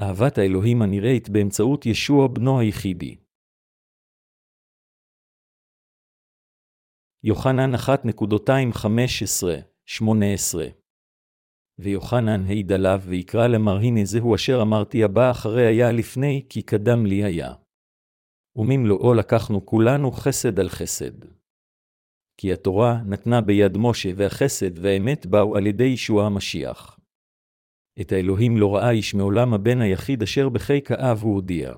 אהבת האלוהים הנראית באמצעות ישוע בנו היחידי. יוחנן 1.215-18 ויוחנן העיד עליו ויקרא למר הנה זהו אשר אמרתי הבא אחרי היה לפני כי קדם לי היה. וממלואו לקחנו כולנו חסד על חסד. כי התורה נתנה ביד משה והחסד והאמת באו על ידי ישוע המשיח. את האלוהים לא ראה איש מעולם הבן היחיד אשר בחיק האב הוא הודיע.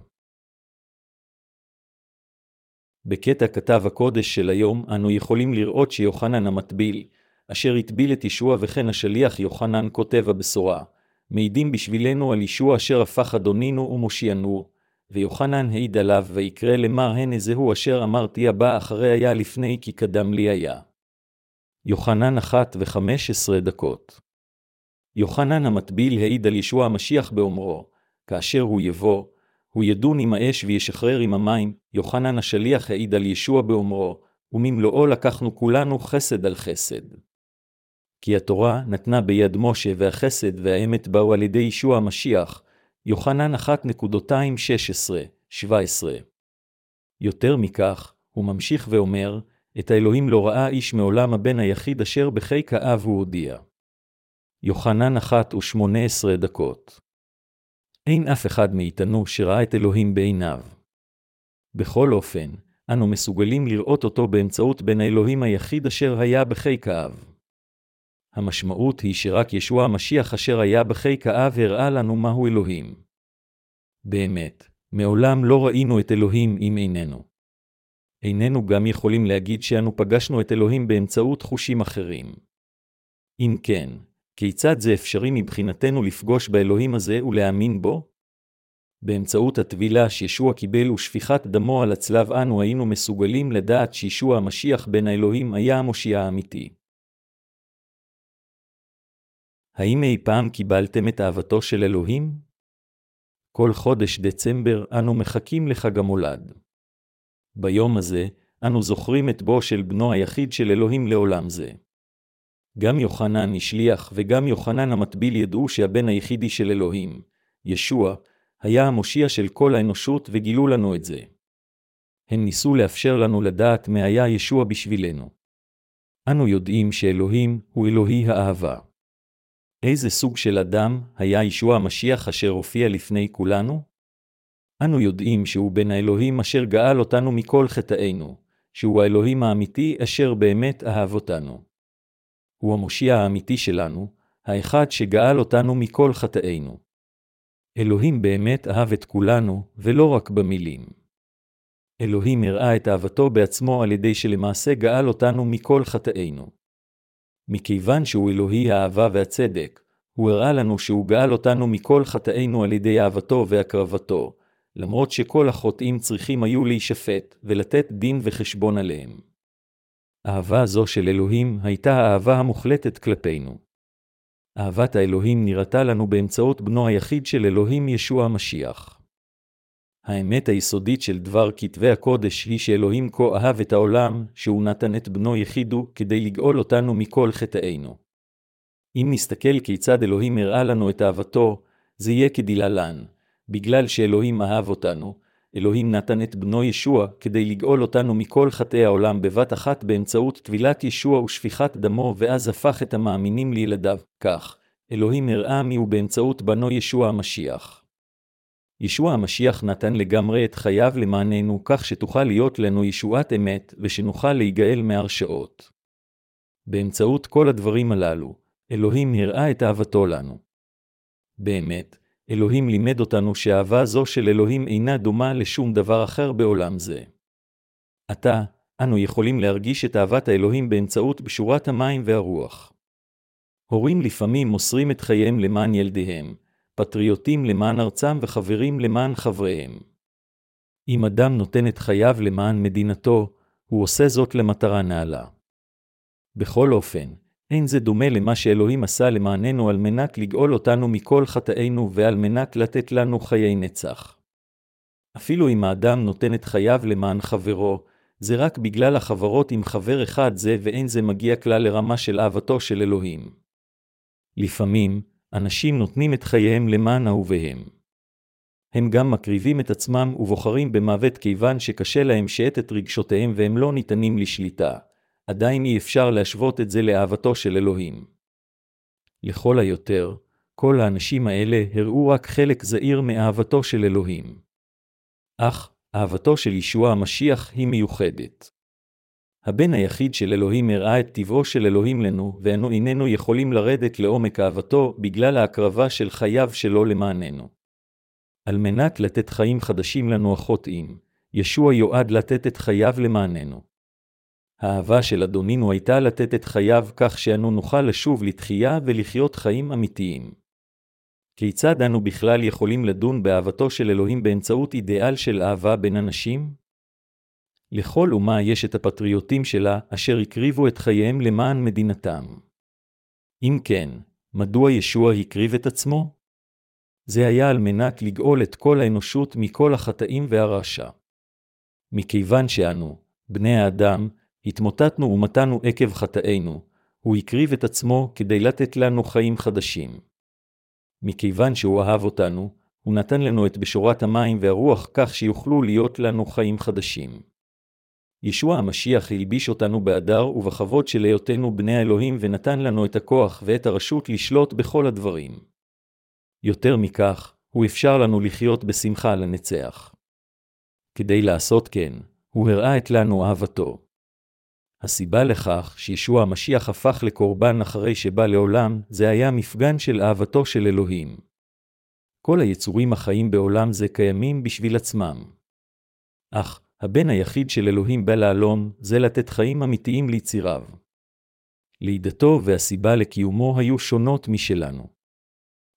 בקטע כתב הקודש של היום אנו יכולים לראות שיוחנן המטביל, אשר הטביל את ישוע וכן השליח יוחנן כותב הבשורה, מעידים בשבילנו על ישוע אשר הפך אדונינו ומושיענו, ויוחנן העיד עליו ויקרא למר הנה זהו אשר אמרתי הבא אחרי היה לפני כי קדם לי היה. יוחנן אחת וחמש עשרה דקות יוחנן המטביל העיד על ישוע המשיח באומרו, כאשר הוא יבוא, הוא ידון עם האש וישחרר עם המים, יוחנן השליח העיד על ישוע באומרו, וממלואו לקחנו כולנו חסד על חסד. כי התורה נתנה ביד משה והחסד והאמת באו על ידי ישוע המשיח, יוחנן 1.216-17. יותר מכך, הוא ממשיך ואומר, את האלוהים לא ראה איש מעולם הבן היחיד אשר בחיק האב הוא הודיע. יוחנן 1 ו-18 דקות. אין אף אחד מאיתנו שראה את אלוהים בעיניו. בכל אופן, אנו מסוגלים לראות אותו באמצעות בן האלוהים היחיד אשר היה בחיק האב. המשמעות היא שרק ישוע המשיח אשר היה בחיק האב הראה לנו מהו אלוהים. באמת, מעולם לא ראינו את אלוהים עם עינינו. איננו גם יכולים להגיד שאנו פגשנו את אלוהים באמצעות חושים אחרים. אם כן, כיצד זה אפשרי מבחינתנו לפגוש באלוהים הזה ולהאמין בו? באמצעות הטבילה שישוע קיבל ושפיכת דמו על הצלב אנו היינו מסוגלים לדעת שישוע המשיח בן האלוהים היה המושיע האמיתי. האם אי פעם קיבלתם את אהבתו של אלוהים? כל חודש דצמבר אנו מחכים לחג המולד. ביום הזה, אנו זוכרים את בו של בנו היחיד של אלוהים לעולם זה. גם יוחנן השליח וגם יוחנן המטביל ידעו שהבן היחידי של אלוהים, ישוע, היה המושיע של כל האנושות וגילו לנו את זה. הם ניסו לאפשר לנו לדעת מה היה ישוע בשבילנו. אנו יודעים שאלוהים הוא אלוהי האהבה. איזה סוג של אדם היה ישוע המשיח אשר הופיע לפני כולנו? אנו יודעים שהוא בן האלוהים אשר גאל אותנו מכל חטאינו, שהוא האלוהים האמיתי אשר באמת אהב אותנו. הוא המושיע האמיתי שלנו, האחד שגאל אותנו מכל חטאינו. אלוהים באמת אהב את כולנו, ולא רק במילים. אלוהים הראה את אהבתו בעצמו על ידי שלמעשה גאל אותנו מכל חטאינו. מכיוון שהוא אלוהי האהבה והצדק, הוא הראה לנו שהוא גאל אותנו מכל חטאינו על ידי אהבתו והקרבתו, למרות שכל החוטאים צריכים היו להישפט ולתת דין וחשבון עליהם. אהבה זו של אלוהים הייתה האהבה המוחלטת כלפינו. אהבת האלוהים נראתה לנו באמצעות בנו היחיד של אלוהים ישוע המשיח. האמת היסודית של דבר כתבי הקודש היא שאלוהים כה אהב את העולם, שהוא נתן את בנו יחידו כדי לגאול אותנו מכל חטאינו. אם נסתכל כיצד אלוהים הראה לנו את אהבתו, זה יהיה כדלהלן, בגלל שאלוהים אהב אותנו, אלוהים נתן את בנו ישוע כדי לגאול אותנו מכל חטאי העולם בבת אחת באמצעות טבילת ישוע ושפיכת דמו, ואז הפך את המאמינים לילדיו. כך, אלוהים הראה מיהו באמצעות בנו ישוע המשיח. ישוע המשיח נתן לגמרי את חייו למעננו כך שתוכל להיות לנו ישועת אמת ושנוכל להיגאל מהרשעות. באמצעות כל הדברים הללו, אלוהים הראה את אהבתו לנו. באמת, אלוהים לימד אותנו שאהבה זו של אלוהים אינה דומה לשום דבר אחר בעולם זה. עתה, אנו יכולים להרגיש את אהבת האלוהים באמצעות בשורת המים והרוח. הורים לפעמים מוסרים את חייהם למען ילדיהם, פטריוטים למען ארצם וחברים למען חבריהם. אם אדם נותן את חייו למען מדינתו, הוא עושה זאת למטרה נעלה. בכל אופן, אין זה דומה למה שאלוהים עשה למעננו על מנת לגאול אותנו מכל חטאינו ועל מנת לתת לנו חיי נצח. אפילו אם האדם נותן את חייו למען חברו, זה רק בגלל החברות עם חבר אחד זה ואין זה מגיע כלל לרמה של אהבתו של אלוהים. לפעמים, אנשים נותנים את חייהם למען אהוביהם. הם גם מקריבים את עצמם ובוחרים במוות כיוון שקשה להם שאת את רגשותיהם והם לא ניתנים לשליטה. עדיין אי אפשר להשוות את זה לאהבתו של אלוהים. לכל היותר, כל האנשים האלה הראו רק חלק זעיר מאהבתו של אלוהים. אך, אהבתו של ישוע המשיח היא מיוחדת. הבן היחיד של אלוהים הראה את טבעו של אלוהים לנו, ואנו איננו יכולים לרדת לעומק אהבתו בגלל ההקרבה של חייו שלו למעננו. על מנת לתת חיים חדשים לנו החוטאים, ישוע יועד לתת את חייו למעננו. האהבה של אדונינו הייתה לתת את חייו כך שאנו נוכל לשוב לתחייה ולחיות חיים אמיתיים. כיצד אנו בכלל יכולים לדון באהבתו של אלוהים באמצעות אידיאל של אהבה בין אנשים? לכל אומה יש את הפטריוטים שלה, אשר הקריבו את חייהם למען מדינתם. אם כן, מדוע ישוע הקריב את עצמו? זה היה על מנת לגאול את כל האנושות מכל החטאים והרשע. מכיוון שאנו, בני האדם, התמוטטנו ומתנו עקב חטאינו, הוא הקריב את עצמו כדי לתת לנו חיים חדשים. מכיוון שהוא אהב אותנו, הוא נתן לנו את בשורת המים והרוח כך שיוכלו להיות לנו חיים חדשים. ישוע המשיח הלביש אותנו בהדר ובכבוד של היותנו בני האלוהים ונתן לנו את הכוח ואת הרשות לשלוט בכל הדברים. יותר מכך, הוא אפשר לנו לחיות בשמחה לנצח. כדי לעשות כן, הוא הראה את לנו אהבתו. הסיבה לכך שישוע המשיח הפך לקורבן אחרי שבא לעולם, זה היה מפגן של אהבתו של אלוהים. כל היצורים החיים בעולם זה קיימים בשביל עצמם. אך, הבן היחיד של אלוהים בא לעלום, זה לתת חיים אמיתיים ליציריו. לידתו והסיבה לקיומו היו שונות משלנו.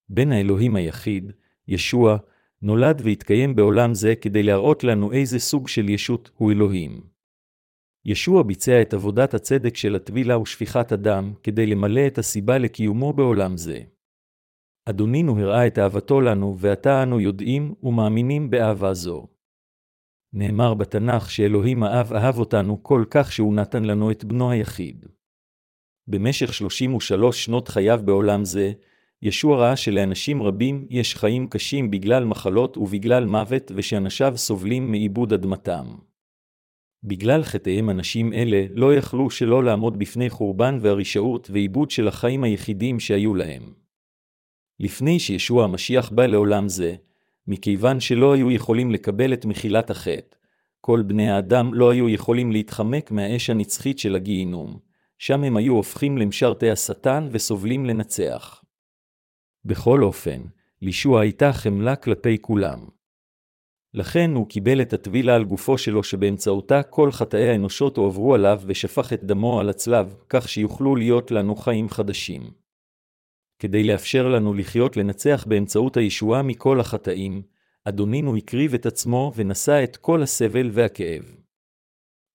בן האלוהים היחיד, ישוע, נולד והתקיים בעולם זה כדי להראות לנו איזה סוג של ישות הוא אלוהים. ישוע ביצע את עבודת הצדק של הטבילה ושפיכת הדם כדי למלא את הסיבה לקיומו בעולם זה. אדונינו הראה את אהבתו לנו, ועתה אנו יודעים ומאמינים באהבה זו. נאמר בתנ"ך שאלוהים האב אהב אותנו כל כך שהוא נתן לנו את בנו היחיד. במשך 33 שנות חייו בעולם זה, ישוע ראה שלאנשים רבים יש חיים קשים בגלל מחלות ובגלל מוות ושאנשיו סובלים מאיבוד אדמתם. בגלל חטאיהם אנשים אלה לא יכלו שלא לעמוד בפני חורבן והרשעות ועיבוד של החיים היחידים שהיו להם. לפני שישוע המשיח בא לעולם זה, מכיוון שלא היו יכולים לקבל את מחילת החטא, כל בני האדם לא היו יכולים להתחמק מהאש הנצחית של הגיהינום, שם הם היו הופכים למשרתי השטן וסובלים לנצח. בכל אופן, לישוע הייתה חמלה כלפי כולם. לכן הוא קיבל את הטבילה על גופו שלו שבאמצעותה כל חטאי האנושות הועברו עליו ושפך את דמו על הצלב, כך שיוכלו להיות לנו חיים חדשים. כדי לאפשר לנו לחיות לנצח באמצעות הישועה מכל החטאים, אדונינו הקריב את עצמו ונשא את כל הסבל והכאב.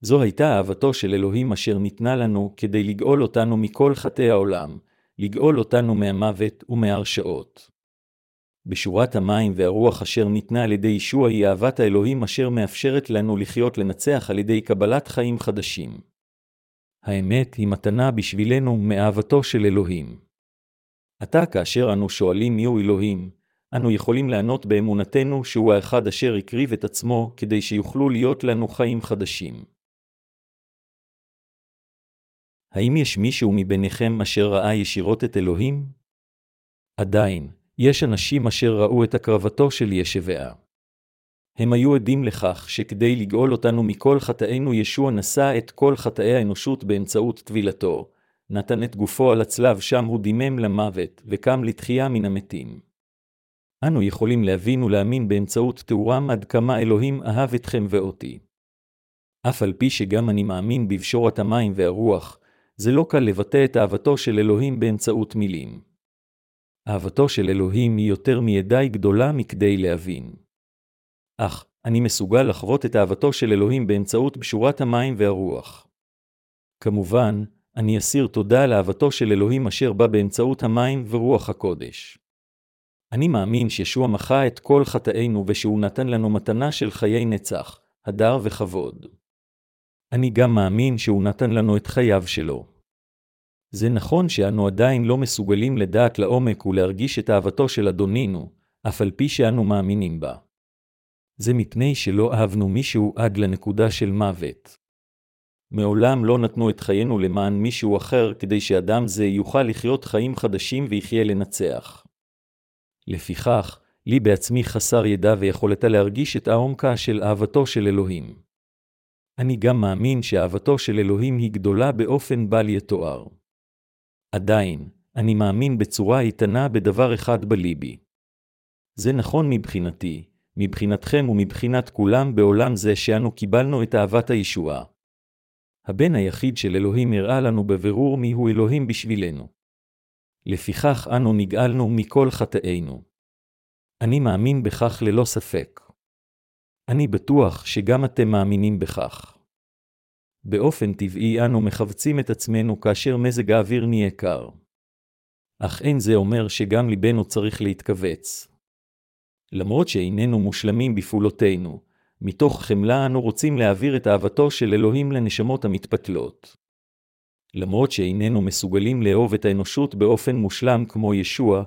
זו הייתה אהבתו של אלוהים אשר ניתנה לנו כדי לגאול אותנו מכל חטאי העולם, לגאול אותנו מהמוות ומהרשעות. בשורת המים והרוח אשר ניתנה על ידי ישוע היא אהבת האלוהים אשר מאפשרת לנו לחיות לנצח על ידי קבלת חיים חדשים. האמת היא מתנה בשבילנו מאהבתו של אלוהים. עתה כאשר אנו שואלים מיהו אלוהים, אנו יכולים לענות באמונתנו שהוא האחד אשר הקריב את עצמו כדי שיוכלו להיות לנו חיים חדשים. האם יש מישהו מביניכם אשר ראה ישירות את אלוהים? עדיין, יש אנשים אשר ראו את הקרבתו של ישבעה. הם היו עדים לכך שכדי לגאול אותנו מכל חטאינו ישוע נשא את כל חטאי האנושות באמצעות טבילתו, נתן את גופו על הצלב שם הוא דימם למוות, וקם לתחייה מן המתים. אנו יכולים להבין ולהאמין באמצעות תיאורם עד כמה אלוהים אהב אתכם ואותי. אף על פי שגם אני מאמין בבשורת המים והרוח, זה לא קל לבטא את אהבתו של אלוהים באמצעות מילים. אהבתו של אלוהים היא יותר מידי גדולה מכדי להבין. אך, אני מסוגל לחוות את אהבתו של אלוהים באמצעות בשורת המים והרוח. כמובן, אני אסיר תודה על אהבתו של אלוהים אשר בא באמצעות המים ורוח הקודש. אני מאמין שישוע מחה את כל חטאינו ושהוא נתן לנו מתנה של חיי נצח, הדר וכבוד. אני גם מאמין שהוא נתן לנו את חייו שלו. זה נכון שאנו עדיין לא מסוגלים לדעת לעומק ולהרגיש את אהבתו של אדונינו, אף על פי שאנו מאמינים בה. זה מפני שלא אהבנו מישהו עד לנקודה של מוות. מעולם לא נתנו את חיינו למען מישהו אחר כדי שאדם זה יוכל לחיות חיים חדשים ויחיה לנצח. לפיכך, לי בעצמי חסר ידע ויכולתה להרגיש את העומקה של אהבתו של אלוהים. אני גם מאמין שאהבתו של אלוהים היא גדולה באופן בל יתואר. עדיין, אני מאמין בצורה איתנה בדבר אחד בליבי. זה נכון מבחינתי, מבחינתכם ומבחינת כולם בעולם זה שאנו קיבלנו את אהבת הישועה. הבן היחיד של אלוהים הראה לנו בבירור מיהו אלוהים בשבילנו. לפיכך אנו נגאלנו מכל חטאינו. אני מאמין בכך ללא ספק. אני בטוח שגם אתם מאמינים בכך. באופן טבעי אנו מחבצים את עצמנו כאשר מזג האוויר נהיה קר. אך אין זה אומר שגם ליבנו צריך להתכווץ. למרות שאיננו מושלמים בפעולותינו, מתוך חמלה אנו רוצים להעביר את אהבתו של אלוהים לנשמות המתפתלות. למרות שאיננו מסוגלים לאהוב את האנושות באופן מושלם כמו ישוע,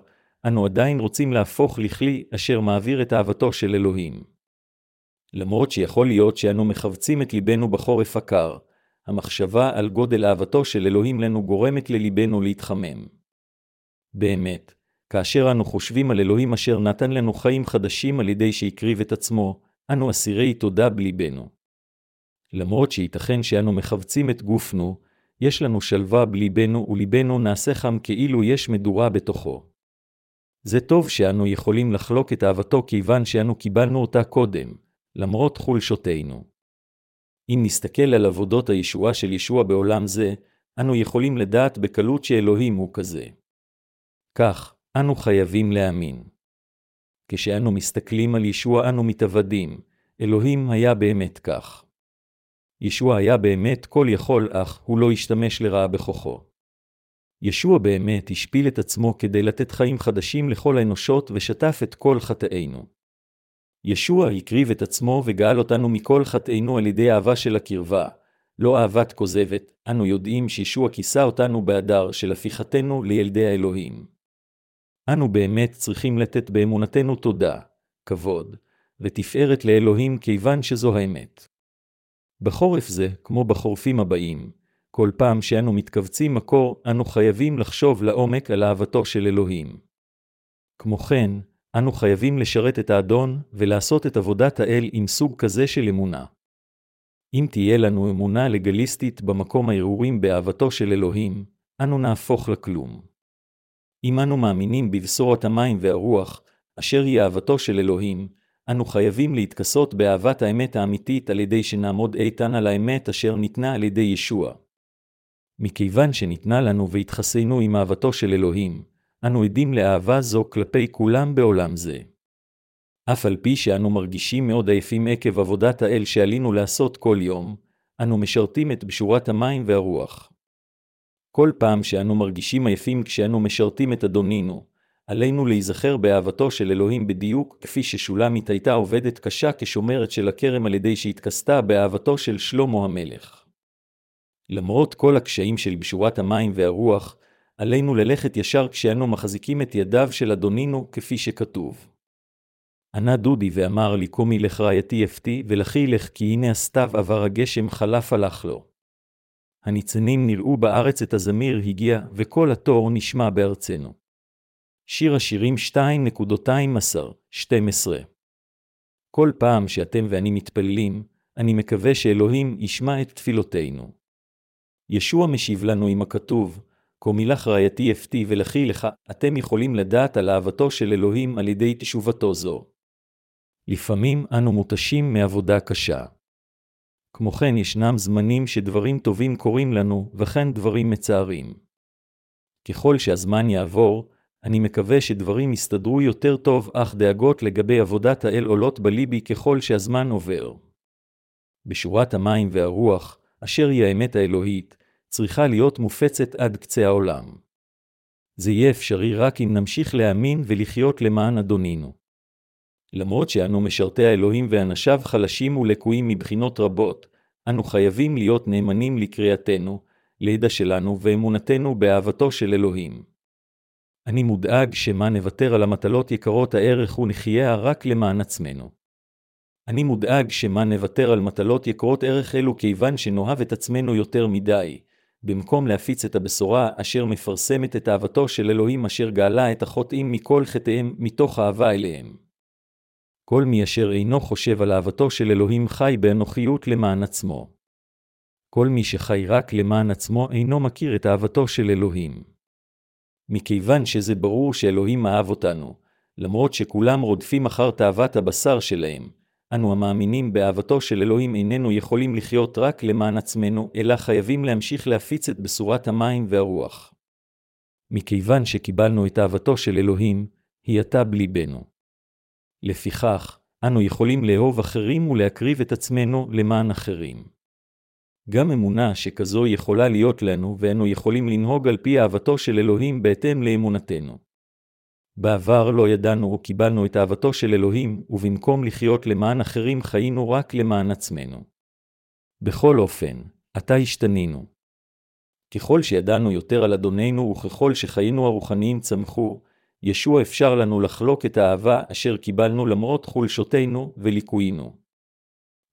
אנו עדיין רוצים להפוך לכלי אשר מעביר את אהבתו של אלוהים. למרות שיכול להיות שאנו מחבצים את ליבנו בחורף הקר, המחשבה על גודל אהבתו של אלוהים לנו גורמת לליבנו להתחמם. באמת, כאשר אנו חושבים על אלוהים אשר נתן לנו חיים חדשים על ידי שהקריב את עצמו, אנו אסירי תודה בליבנו. למרות שייתכן שאנו מחבצים את גופנו, יש לנו שלווה בליבנו וליבנו נעשה חם כאילו יש מדורה בתוכו. זה טוב שאנו יכולים לחלוק את אהבתו כיוון שאנו קיבלנו אותה קודם, למרות חולשותינו. אם נסתכל על עבודות הישועה של ישוע בעולם זה, אנו יכולים לדעת בקלות שאלוהים הוא כזה. כך, אנו חייבים להאמין. כשאנו מסתכלים על ישוע אנו מתאבדים, אלוהים היה באמת כך. ישוע היה באמת כל יכול, אך הוא לא השתמש לרעה בכוחו. ישוע באמת השפיל את עצמו כדי לתת חיים חדשים לכל האנושות ושטף את כל חטאינו. ישוע הקריב את עצמו וגאל אותנו מכל חטאינו על ידי אהבה של הקרבה, לא אהבת כוזבת, אנו יודעים שישוע כיסה אותנו בהדר של הפיכתנו לילדי האלוהים. אנו באמת צריכים לתת באמונתנו תודה, כבוד, ותפארת לאלוהים כיוון שזו האמת. בחורף זה, כמו בחורפים הבאים, כל פעם שאנו מתכווצים מקור, אנו חייבים לחשוב לעומק על אהבתו של אלוהים. כמו כן, אנו חייבים לשרת את האדון ולעשות את עבודת האל עם סוג כזה של אמונה. אם תהיה לנו אמונה לגליסטית במקום הערעורים באהבתו של אלוהים, אנו נהפוך לכלום. אם אנו מאמינים בבשורת המים והרוח, אשר היא אהבתו של אלוהים, אנו חייבים להתכסות באהבת האמת האמיתית על ידי שנעמוד איתן על האמת אשר ניתנה על ידי ישוע. מכיוון שניתנה לנו והתחסינו עם אהבתו של אלוהים, אנו עדים לאהבה זו כלפי כולם בעולם זה. אף על פי שאנו מרגישים מאוד עייפים עקב עבודת האל שעלינו לעשות כל יום, אנו משרתים את בשורת המים והרוח. כל פעם שאנו מרגישים עייפים כשאנו משרתים את אדונינו, עלינו להיזכר באהבתו של אלוהים בדיוק כפי ששולמית הייתה עובדת קשה כשומרת של הכרם על ידי שהתכסתה באהבתו של שלמה המלך. למרות כל הקשיים של בשורת המים והרוח, עלינו ללכת ישר כשאנו מחזיקים את ידיו של אדונינו כפי שכתוב. ענה דודי ואמר לי קומי לך רעייתי אפתי ולכי לך כי הנה הסתיו עבר הגשם חלף הלך לו. הניצנים נראו בארץ את הזמיר הגיע וכל התור נשמע בארצנו. שיר השירים 2.12 כל פעם שאתם ואני מתפללים, אני מקווה שאלוהים ישמע את תפילותינו. ישוע משיב לנו עם הכתוב, כה מילך רעייתי אפתי ולכי לך, אתם יכולים לדעת על אהבתו של אלוהים על ידי תשובתו זו. לפעמים אנו מותשים מעבודה קשה. כמו כן ישנם זמנים שדברים טובים קורים לנו, וכן דברים מצערים. ככל שהזמן יעבור, אני מקווה שדברים יסתדרו יותר טוב, אך דאגות לגבי עבודת האל עולות בליבי ככל שהזמן עובר. בשורת המים והרוח, אשר היא האמת האלוהית, צריכה להיות מופצת עד קצה העולם. זה יהיה אפשרי רק אם נמשיך להאמין ולחיות למען אדונינו. למרות שאנו משרתי האלוהים ואנשיו חלשים ולקויים מבחינות רבות, אנו חייבים להיות נאמנים לקריאתנו, לידע שלנו ואמונתנו באהבתו של אלוהים. אני מודאג שמה נוותר על המטלות יקרות הערך ונחיה רק למען עצמנו. אני מודאג שמה נוותר על מטלות יקרות ערך אלו כיוון שנאהב את עצמנו יותר מדי, במקום להפיץ את הבשורה אשר מפרסמת את אהבתו של אלוהים אשר גאלה את החוטאים מכל חטאיהם מתוך אהבה אליהם. כל מי אשר אינו חושב על אהבתו של אלוהים חי באנוכיות למען עצמו. כל מי שחי רק למען עצמו אינו מכיר את אהבתו של אלוהים. מכיוון שזה ברור שאלוהים אהב אותנו, למרות שכולם רודפים אחר תאוות הבשר שלהם, אנו המאמינים באהבתו של אלוהים איננו יכולים לחיות רק למען עצמנו, אלא חייבים להמשיך להפיץ את בשורת המים והרוח. מכיוון שקיבלנו את אהבתו של אלוהים, היא עתה בליבנו. לפיכך, אנו יכולים לאהוב אחרים ולהקריב את עצמנו למען אחרים. גם אמונה שכזו יכולה להיות לנו, ואנו יכולים לנהוג על פי אהבתו של אלוהים בהתאם לאמונתנו. בעבר לא ידענו או קיבלנו את אהבתו של אלוהים, ובמקום לחיות למען אחרים חיינו רק למען עצמנו. בכל אופן, עתה השתנינו. ככל שידענו יותר על אדוננו וככל שחיינו הרוחניים צמחו, ישוע אפשר לנו לחלוק את האהבה אשר קיבלנו למרות חולשותינו וליקויינו.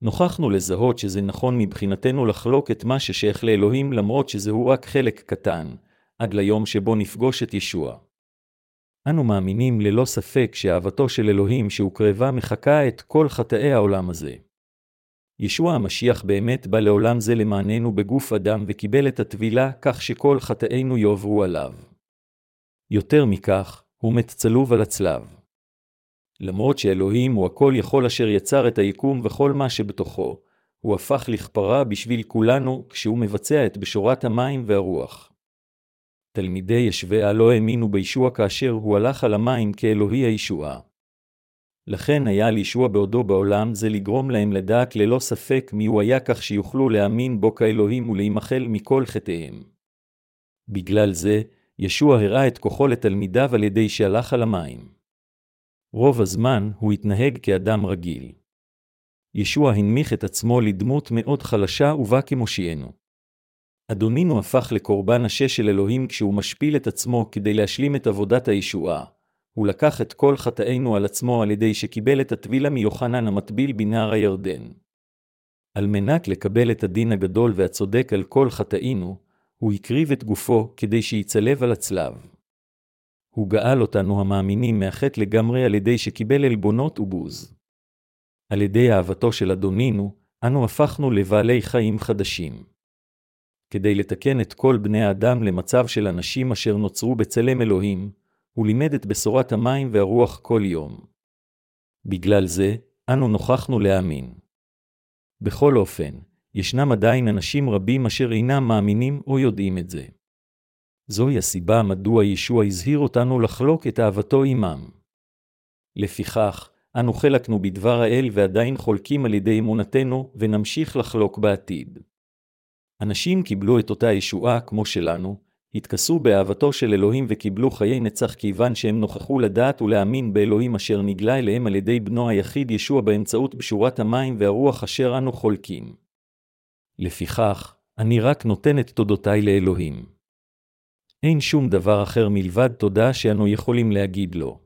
נוכחנו לזהות שזה נכון מבחינתנו לחלוק את מה ששייך לאלוהים למרות שזהו רק חלק קטן, עד ליום שבו נפגוש את ישוע. אנו מאמינים ללא ספק שאהבתו של אלוהים שהוקרבה מחקה את כל חטאי העולם הזה. ישוע המשיח באמת בא לעולם זה למעננו בגוף אדם וקיבל את הטבילה כך שכל חטאינו יועברו עליו. יותר מכך, הוא מת צלוב על הצלב. למרות שאלוהים הוא הכל יכול אשר יצר את היקום וכל מה שבתוכו, הוא הפך לכפרה בשביל כולנו כשהוא מבצע את בשורת המים והרוח. תלמידי ישביה לא האמינו בישוע כאשר הוא הלך על המים כאלוהי הישועה. לכן היה לישוע בעודו בעולם זה לגרום להם לדעת ללא ספק מי הוא היה כך שיוכלו להאמין בו כאלוהים ולהימחל מכל חטאיהם. בגלל זה, ישוע הראה את כוחו לתלמידיו על ידי שהלך על המים. רוב הזמן הוא התנהג כאדם רגיל. ישוע הנמיך את עצמו לדמות מאוד חלשה ובא כמושיענו. אדונינו הפך לקורבן השש של אלוהים כשהוא משפיל את עצמו כדי להשלים את עבודת הישועה. הוא לקח את כל חטאינו על עצמו על ידי שקיבל את הטבילה מיוחנן המטביל בנהר הירדן. על מנת לקבל את הדין הגדול והצודק על כל חטאינו, הוא הקריב את גופו כדי שיצלב על הצלב. הוא גאל אותנו המאמינים מהחטא לגמרי על ידי שקיבל עלבונות ובוז. על ידי אהבתו של אדונינו, אנו הפכנו לבעלי חיים חדשים. כדי לתקן את כל בני האדם למצב של אנשים אשר נוצרו בצלם אלוהים, הוא לימד את בשורת המים והרוח כל יום. בגלל זה, אנו נוכחנו להאמין. בכל אופן, ישנם עדיין אנשים רבים אשר אינם מאמינים או יודעים את זה. זוהי הסיבה מדוע ישוע הזהיר אותנו לחלוק את אהבתו עמם. לפיכך, אנו חלקנו בדבר האל ועדיין חולקים על ידי אמונתנו, ונמשיך לחלוק בעתיד. אנשים קיבלו את אותה ישועה כמו שלנו, התכסו באהבתו של אלוהים וקיבלו חיי נצח כיוון שהם נוכחו לדעת ולהאמין באלוהים אשר נגלה אליהם על ידי בנו היחיד ישוע באמצעות בשורת המים והרוח אשר אנו חולקים. לפיכך, אני רק נותן את תודותיי לאלוהים. אין שום דבר אחר מלבד תודה שאנו יכולים להגיד לו.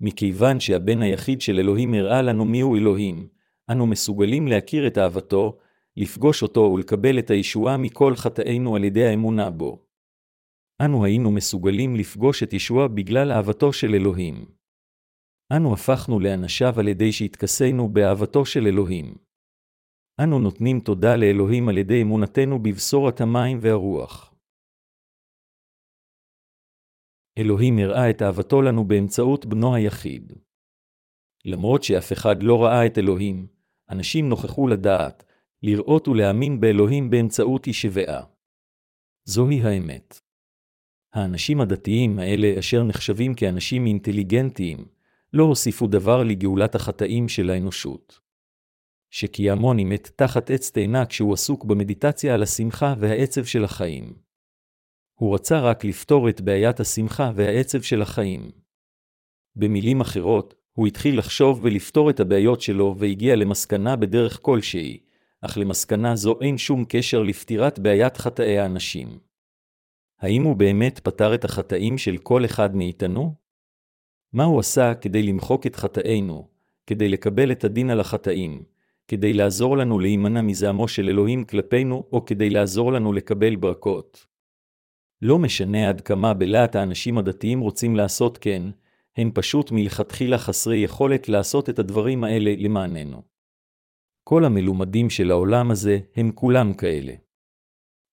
מכיוון שהבן היחיד של אלוהים הראה לנו מיהו אלוהים, אנו מסוגלים להכיר את אהבתו, לפגוש אותו ולקבל את הישועה מכל חטאינו על ידי האמונה בו. אנו היינו מסוגלים לפגוש את ישוע בגלל אהבתו של אלוהים. אנו הפכנו לאנשיו על ידי שהתכסינו באהבתו של אלוהים. אנו נותנים תודה לאלוהים על ידי אמונתנו בבשורת המים והרוח. אלוהים הראה את אהבתו לנו באמצעות בנו היחיד. למרות שאף אחד לא ראה את אלוהים, אנשים נוכחו לדעת, לראות ולהאמין באלוהים באמצעות ישבעה. זוהי האמת. האנשים הדתיים האלה, אשר נחשבים כאנשים אינטליגנטיים, לא הוסיפו דבר לגאולת החטאים של האנושות. שקיאמוני מת תחת עץ תאנה כשהוא עסוק במדיטציה על השמחה והעצב של החיים. הוא רצה רק לפתור את בעיית השמחה והעצב של החיים. במילים אחרות, הוא התחיל לחשוב ולפתור את הבעיות שלו והגיע למסקנה בדרך כלשהי, אך למסקנה זו אין שום קשר לפתירת בעיית חטאי האנשים. האם הוא באמת פתר את החטאים של כל אחד מאיתנו? מה הוא עשה כדי למחוק את חטאינו, כדי לקבל את הדין על החטאים, כדי לעזור לנו להימנע מזעמו של אלוהים כלפינו, או כדי לעזור לנו לקבל ברכות. לא משנה עד כמה בלהט האנשים הדתיים רוצים לעשות כן, הם פשוט מלכתחילה חסרי יכולת לעשות את הדברים האלה למעננו. כל המלומדים של העולם הזה הם כולם כאלה.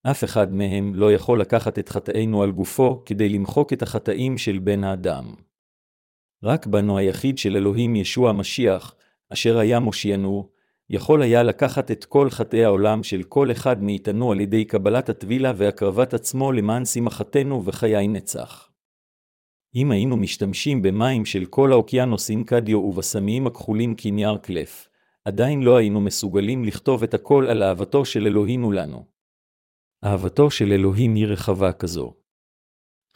אף אחד מהם לא יכול לקחת את חטאינו על גופו כדי למחוק את החטאים של בן האדם. רק בנו היחיד של אלוהים ישוע המשיח, אשר היה מושיענו, יכול היה לקחת את כל חטאי העולם של כל אחד מאיתנו על ידי קבלת הטבילה והקרבת עצמו למען שמחתנו וחיי נצח. אם היינו משתמשים במים של כל האוקיינוסים קדיו ובסמיים הכחולים כנייר קלף, עדיין לא היינו מסוגלים לכתוב את הכל על אהבתו של אלוהינו לנו. אהבתו של אלוהים היא רחבה כזו.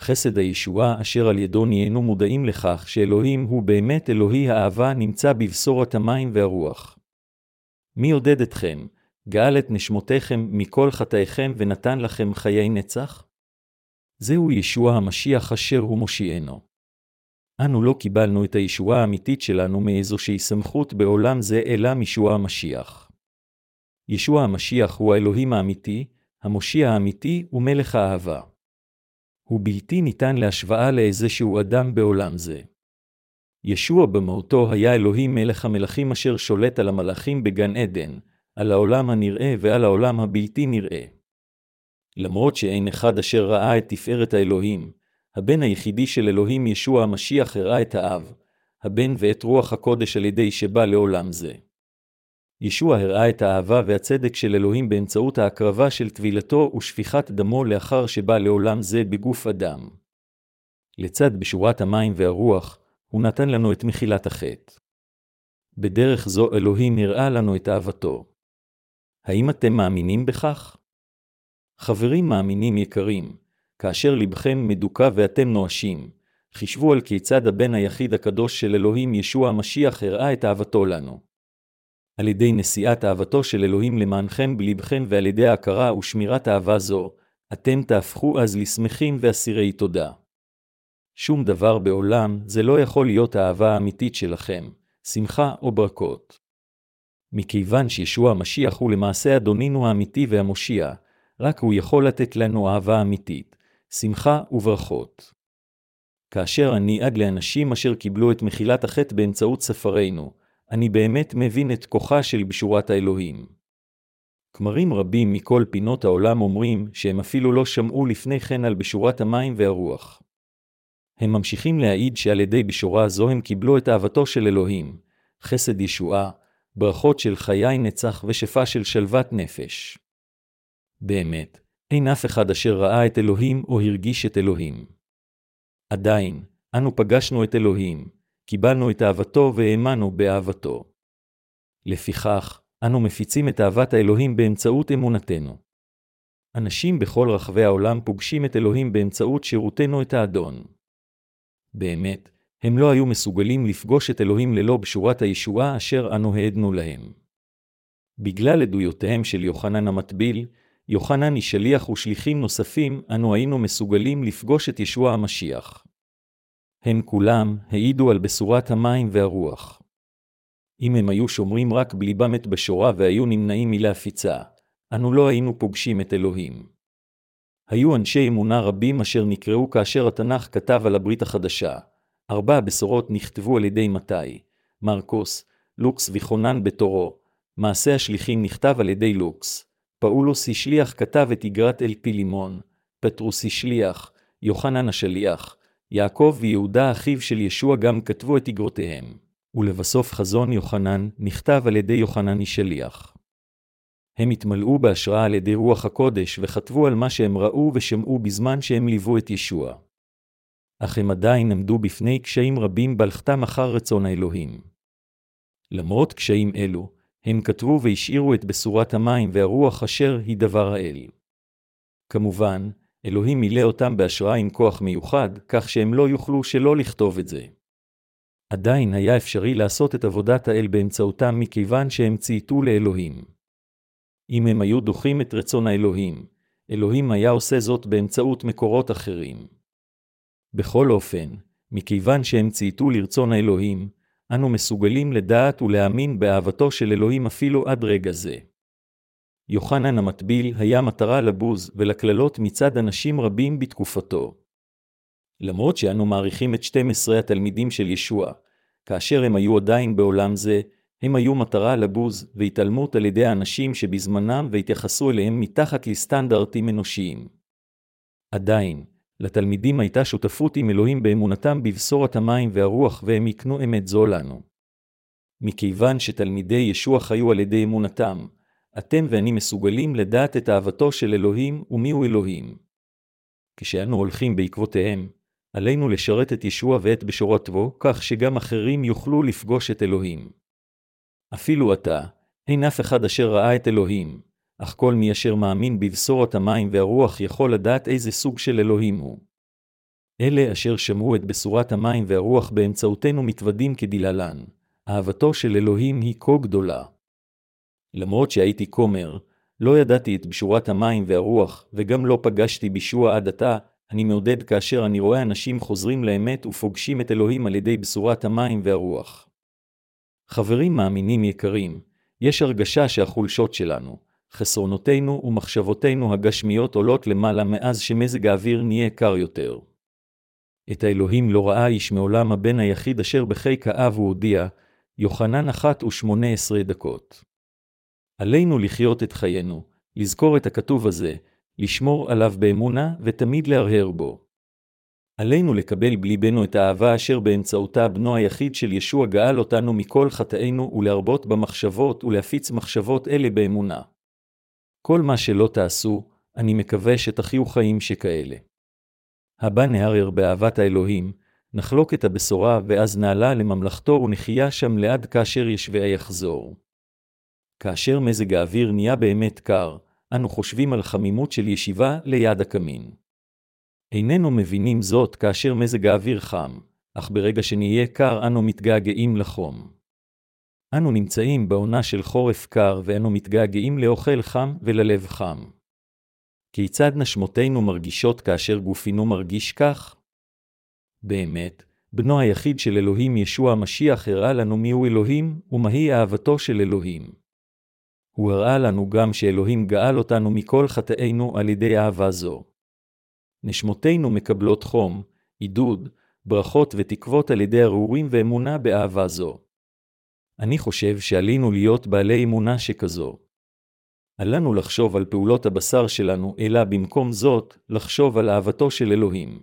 חסד הישועה אשר על ידו נהיינו מודעים לכך שאלוהים הוא באמת אלוהי האהבה נמצא בבשורת המים והרוח. מי עודד אתכם, גאל את נשמותיכם מכל חטאיכם ונתן לכם חיי נצח? זהו ישוע המשיח אשר הוא מושיענו. אנו לא קיבלנו את הישועה האמיתית שלנו מאיזושהי סמכות בעולם זה, אלא מישוע המשיח. ישוע המשיח הוא האלוהים האמיתי, המושיע האמיתי ומלך האהבה. הוא בלתי ניתן להשוואה לאיזשהו אדם בעולם זה. ישוע במהותו היה אלוהים מלך המלכים אשר שולט על המלאכים בגן עדן, על העולם הנראה ועל העולם הבלתי נראה. למרות שאין אחד אשר ראה את תפארת האלוהים, הבן היחידי של אלוהים ישוע המשיח הראה את האב, הבן ואת רוח הקודש על ידי שבא לעולם זה. ישוע הראה את האהבה והצדק של אלוהים באמצעות ההקרבה של טבילתו ושפיכת דמו לאחר שבא לעולם זה בגוף אדם. לצד בשורת המים והרוח, הוא נתן לנו את מחילת החטא. בדרך זו אלוהים הראה לנו את אהבתו. האם אתם מאמינים בכך? חברים מאמינים יקרים, כאשר לבכם מדוכא ואתם נואשים, חישבו על כיצד הבן היחיד הקדוש של אלוהים ישוע המשיח הראה את אהבתו לנו. על ידי נשיאת אהבתו של אלוהים למענכם בלבכם ועל ידי ההכרה ושמירת אהבה זו, אתם תהפכו אז לשמחים ואסירי תודה. שום דבר בעולם זה לא יכול להיות האהבה האמיתית שלכם, שמחה או ברכות. מכיוון שישוע המשיח הוא למעשה אדונינו האמיתי והמושיע, רק הוא יכול לתת לנו אהבה אמיתית, שמחה וברכות. כאשר אני עד לאנשים אשר קיבלו את מחילת החטא באמצעות ספרינו, אני באמת מבין את כוחה של בשורת האלוהים. כמרים רבים מכל פינות העולם אומרים שהם אפילו לא שמעו לפני כן על בשורת המים והרוח. הם ממשיכים להעיד שעל ידי בשורה זו הם קיבלו את אהבתו של אלוהים, חסד ישועה, ברכות של חיי נצח ושפע של שלוות נפש. באמת, אין אף אחד אשר ראה את אלוהים או הרגיש את אלוהים. עדיין, אנו פגשנו את אלוהים, קיבלנו את אהבתו והאמנו באהבתו. לפיכך, אנו מפיצים את אהבת האלוהים באמצעות אמונתנו. אנשים בכל רחבי העולם פוגשים את אלוהים באמצעות שירותנו את האדון. באמת, הם לא היו מסוגלים לפגוש את אלוהים ללא בשורת הישועה אשר אנו העדנו להם. בגלל עדויותיהם של יוחנן המטביל, יוחנן היא שליח ושליחים נוספים, אנו היינו מסוגלים לפגוש את ישוע המשיח. הם כולם העידו על בשורת המים והרוח. אם הם היו שומרים רק בליבם את בשורה והיו נמנעים מלהפיצה, אנו לא היינו פוגשים את אלוהים. היו אנשי אמונה רבים אשר נקראו כאשר התנ"ך כתב על הברית החדשה. ארבע הבשורות נכתבו על ידי מתי, מרקוס, לוקס וחונן בתורו. מעשה השליחים נכתב על ידי לוקס. פאולוס השליח כתב את איגרת אל פילימון. פטרוס השליח, יוחנן השליח, יעקב ויהודה אחיו של ישוע גם כתבו את איגרותיהם. ולבסוף חזון יוחנן נכתב על ידי יוחנן השליח. הם התמלאו בהשראה על ידי רוח הקודש וכתבו על מה שהם ראו ושמעו בזמן שהם ליוו את ישוע. אך הם עדיין עמדו בפני קשיים רבים בלכתם אחר רצון האלוהים. למרות קשיים אלו, הם כתבו והשאירו את בשורת המים והרוח אשר היא דבר האל. כמובן, אלוהים מילא אותם בהשראה עם כוח מיוחד, כך שהם לא יוכלו שלא לכתוב את זה. עדיין היה אפשרי לעשות את עבודת האל באמצעותם מכיוון שהם צייתו לאלוהים. אם הם היו דוחים את רצון האלוהים, אלוהים היה עושה זאת באמצעות מקורות אחרים. בכל אופן, מכיוון שהם צייתו לרצון האלוהים, אנו מסוגלים לדעת ולהאמין באהבתו של אלוהים אפילו עד רגע זה. יוחנן המטביל היה מטרה לבוז ולקללות מצד אנשים רבים בתקופתו. למרות שאנו מעריכים את 12 התלמידים של ישוע, כאשר הם היו עדיין בעולם זה, הם היו מטרה לבוז והתעלמות על ידי האנשים שבזמנם והתייחסו אליהם מתחת לסטנדרטים אנושיים. עדיין, לתלמידים הייתה שותפות עם אלוהים באמונתם בבשורת המים והרוח, והם יקנו אמת זו לנו. מכיוון שתלמידי ישוע חיו על ידי אמונתם, אתם ואני מסוגלים לדעת את אהבתו של אלוהים ומיהו אלוהים. כשאנו הולכים בעקבותיהם, עלינו לשרת את ישוע ואת בשורתו, כך שגם אחרים יוכלו לפגוש את אלוהים. אפילו אתה, אין אף אחד אשר ראה את אלוהים, אך כל מי אשר מאמין בבשורת המים והרוח יכול לדעת איזה סוג של אלוהים הוא. אלה אשר שמעו את בשורת המים והרוח באמצעותנו מתוודים כדלהלן, אהבתו של אלוהים היא כה גדולה. למרות שהייתי כומר, לא ידעתי את בשורת המים והרוח, וגם לא פגשתי בישוע עד עתה, אני מעודד כאשר אני רואה אנשים חוזרים לאמת ופוגשים את אלוהים על ידי בשורת המים והרוח. חברים מאמינים יקרים, יש הרגשה שהחולשות שלנו, חסרונותינו ומחשבותינו הגשמיות עולות למעלה מאז שמזג האוויר נהיה קר יותר. את האלוהים לא ראה איש מעולם הבן היחיד אשר בחיק האב הוא הודיע, יוחנן אחת ושמונה עשרה דקות. עלינו לחיות את חיינו, לזכור את הכתוב הזה, לשמור עליו באמונה ותמיד להרהר בו. עלינו לקבל בליבנו את האהבה אשר באמצעותה בנו היחיד של ישוע גאל אותנו מכל חטאינו ולהרבות במחשבות ולהפיץ מחשבות אלה באמונה. כל מה שלא תעשו, אני מקווה שתחיו חיים שכאלה. הבא נהרר באהבת האלוהים, נחלוק את הבשורה ואז נעלה לממלכתו ונחיה שם לעד כאשר ישווה יחזור. כאשר מזג האוויר נהיה באמת קר, אנו חושבים על חמימות של ישיבה ליד הקמין. איננו מבינים זאת כאשר מזג האוויר חם, אך ברגע שנהיה קר אנו מתגעגעים לחום. אנו נמצאים בעונה של חורף קר ואנו מתגעגעים לאוכל חם וללב חם. כיצד נשמותינו מרגישות כאשר גופינו מרגיש כך? באמת, בנו היחיד של אלוהים ישוע המשיח הראה לנו מיהו אלוהים ומהי אהבתו של אלוהים. הוא הראה לנו גם שאלוהים גאל אותנו מכל חטאינו על ידי אהבה זו. נשמותינו מקבלות חום, עידוד, ברכות ותקוות על ידי הרהורים ואמונה באהבה זו. אני חושב שעלינו להיות בעלי אמונה שכזו. עלינו לחשוב על פעולות הבשר שלנו, אלא במקום זאת, לחשוב על אהבתו של אלוהים.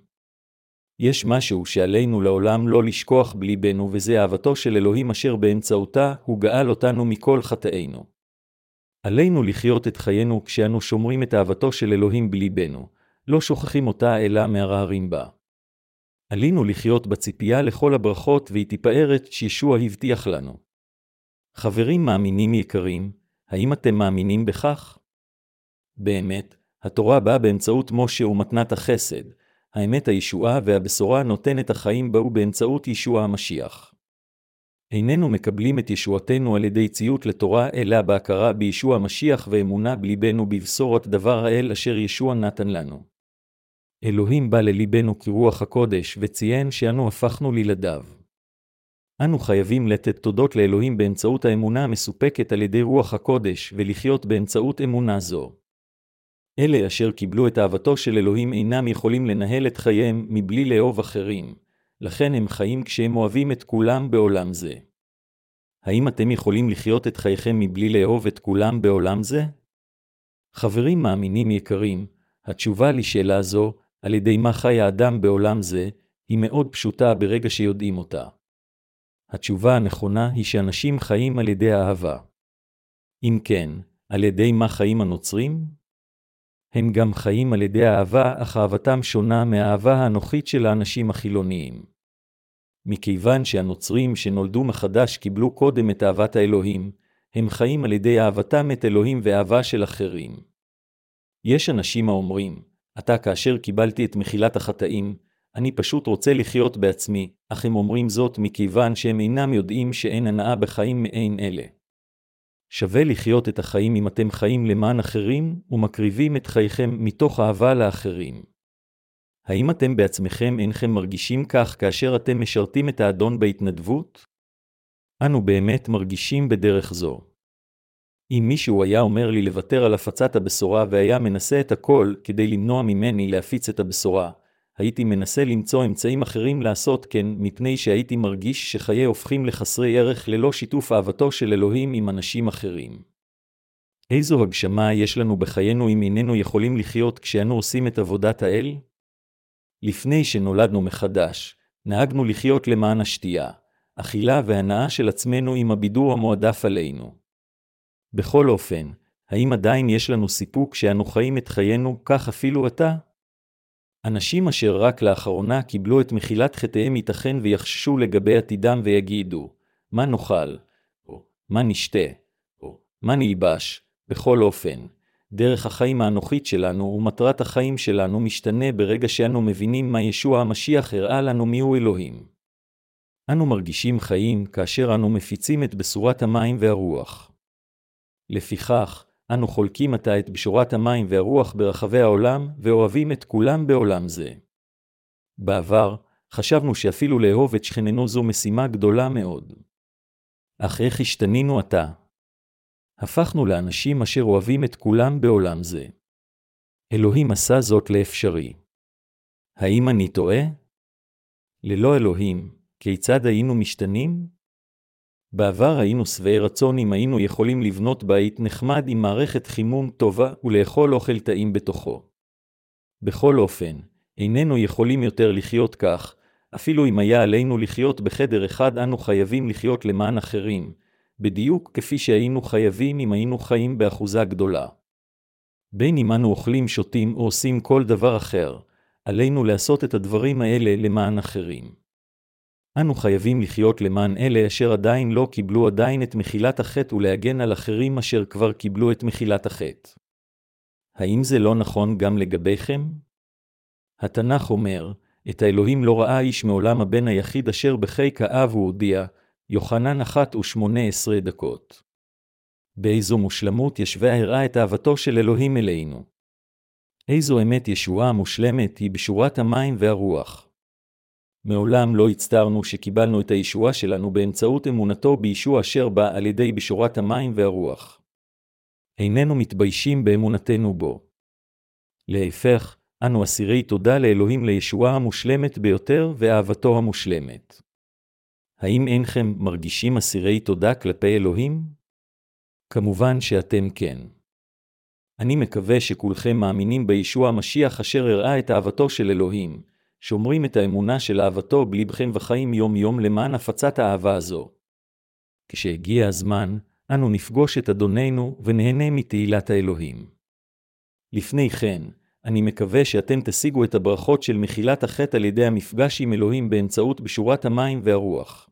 יש משהו שעלינו לעולם לא לשכוח בליבנו, וזה אהבתו של אלוהים אשר באמצעותה הוא גאל אותנו מכל חטאינו. עלינו לחיות את חיינו כשאנו שומרים את אהבתו של אלוהים בליבנו, לא שוכחים אותה אלא מהרהרים בה. עלינו לחיות בציפייה לכל הברכות והתפארת שישוע הבטיח לנו. חברים מאמינים יקרים, האם אתם מאמינים בכך? באמת, התורה באה באמצעות משה ומתנת החסד, האמת הישועה והבשורה נותנת החיים באו באמצעות ישוע המשיח. איננו מקבלים את ישועתנו על ידי ציות לתורה, אלא בהכרה בישוע המשיח ואמונה בליבנו בבשורת דבר האל אשר ישוע נתן לנו. אלוהים בא לליבנו כרוח הקודש, וציין שאנו הפכנו לילדיו. אנו חייבים לתת תודות לאלוהים באמצעות האמונה המסופקת על ידי רוח הקודש, ולחיות באמצעות אמונה זו. אלה אשר קיבלו את אהבתו של אלוהים אינם יכולים לנהל את חייהם מבלי לאהוב אחרים, לכן הם חיים כשהם אוהבים את כולם בעולם זה. האם אתם יכולים לחיות את חייכם מבלי לאהוב את כולם בעולם זה? חברים מאמינים יקרים, התשובה לשאלה זו, על ידי מה חי האדם בעולם זה, היא מאוד פשוטה ברגע שיודעים אותה. התשובה הנכונה היא שאנשים חיים על ידי אהבה. אם כן, על ידי מה חיים הנוצרים? הם גם חיים על ידי אהבה, אך אהבתם שונה מהאהבה האנוכית של האנשים החילוניים. מכיוון שהנוצרים שנולדו מחדש קיבלו קודם את אהבת האלוהים, הם חיים על ידי אהבתם את אלוהים ואהבה של אחרים. יש אנשים האומרים, עתה כאשר קיבלתי את מחילת החטאים, אני פשוט רוצה לחיות בעצמי, אך הם אומרים זאת מכיוון שהם אינם יודעים שאין הנאה בחיים מעין אלה. שווה לחיות את החיים אם אתם חיים למען אחרים ומקריבים את חייכם מתוך אהבה לאחרים. האם אתם בעצמכם אינכם מרגישים כך כאשר אתם משרתים את האדון בהתנדבות? אנו באמת מרגישים בדרך זו. אם מישהו היה אומר לי לוותר על הפצת הבשורה והיה מנסה את הכל כדי למנוע ממני להפיץ את הבשורה, הייתי מנסה למצוא אמצעים אחרים לעשות כן, מפני שהייתי מרגיש שחיי הופכים לחסרי ערך ללא שיתוף אהבתו של אלוהים עם אנשים אחרים. איזו הגשמה יש לנו בחיינו אם איננו יכולים לחיות כשאנו עושים את עבודת האל? לפני שנולדנו מחדש, נהגנו לחיות למען השתייה, אכילה והנאה של עצמנו עם הבידור המועדף עלינו. בכל אופן, האם עדיין יש לנו סיפוק שאנו חיים את חיינו כך אפילו עתה? אנשים אשר רק לאחרונה קיבלו את מחילת חטאיהם ייתכן ויחששו לגבי עתידם ויגידו, מה נאכל, או מה נשתה, או מה נלבש, בכל אופן, דרך החיים האנוכית שלנו ומטרת החיים שלנו משתנה ברגע שאנו מבינים מה ישוע המשיח הראה לנו מיהו אלוהים. אנו מרגישים חיים כאשר אנו מפיצים את בשורת המים והרוח. לפיכך, אנו חולקים עתה את בשורת המים והרוח ברחבי העולם, ואוהבים את כולם בעולם זה. בעבר, חשבנו שאפילו לאהוב את שכננו זו משימה גדולה מאוד. אך איך השתנינו עתה? הפכנו לאנשים אשר אוהבים את כולם בעולם זה. אלוהים עשה זאת לאפשרי. האם אני טועה? ללא אלוהים, כיצד היינו משתנים? בעבר היינו שבעי רצון אם היינו יכולים לבנות בית נחמד עם מערכת חימום טובה ולאכול אוכל טעים בתוכו. בכל אופן, איננו יכולים יותר לחיות כך, אפילו אם היה עלינו לחיות בחדר אחד אנו חייבים לחיות למען אחרים, בדיוק כפי שהיינו חייבים אם היינו חיים באחוזה גדולה. בין אם אנו אוכלים, שותים או עושים כל דבר אחר, עלינו לעשות את הדברים האלה למען אחרים. אנו חייבים לחיות למען אלה אשר עדיין לא קיבלו עדיין את מחילת החטא ולהגן על אחרים אשר כבר קיבלו את מחילת החטא. האם זה לא נכון גם לגביכם? התנ"ך אומר, את האלוהים לא ראה איש מעולם הבן היחיד אשר בחיק האב הוא הודיע, יוחנן אחת ושמונה עשרה דקות. באיזו מושלמות ישבה הראה את אהבתו של אלוהים אלינו. איזו אמת ישועה מושלמת היא בשורת המים והרוח. מעולם לא הצטערנו שקיבלנו את הישועה שלנו באמצעות אמונתו בישוע אשר בא על ידי בשורת המים והרוח. איננו מתביישים באמונתנו בו. להפך, אנו אסירי תודה לאלוהים לישועה המושלמת ביותר ואהבתו המושלמת. האם אינכם מרגישים אסירי תודה כלפי אלוהים? כמובן שאתם כן. אני מקווה שכולכם מאמינים בישוע המשיח אשר הראה את אהבתו של אלוהים, שומרים את האמונה של אהבתו בלבכם וחיים יום-יום למען הפצת האהבה הזו. כשהגיע הזמן, אנו נפגוש את אדוננו ונהנה מתהילת האלוהים. לפני כן, אני מקווה שאתם תשיגו את הברכות של מחילת החטא על ידי המפגש עם אלוהים באמצעות בשורת המים והרוח.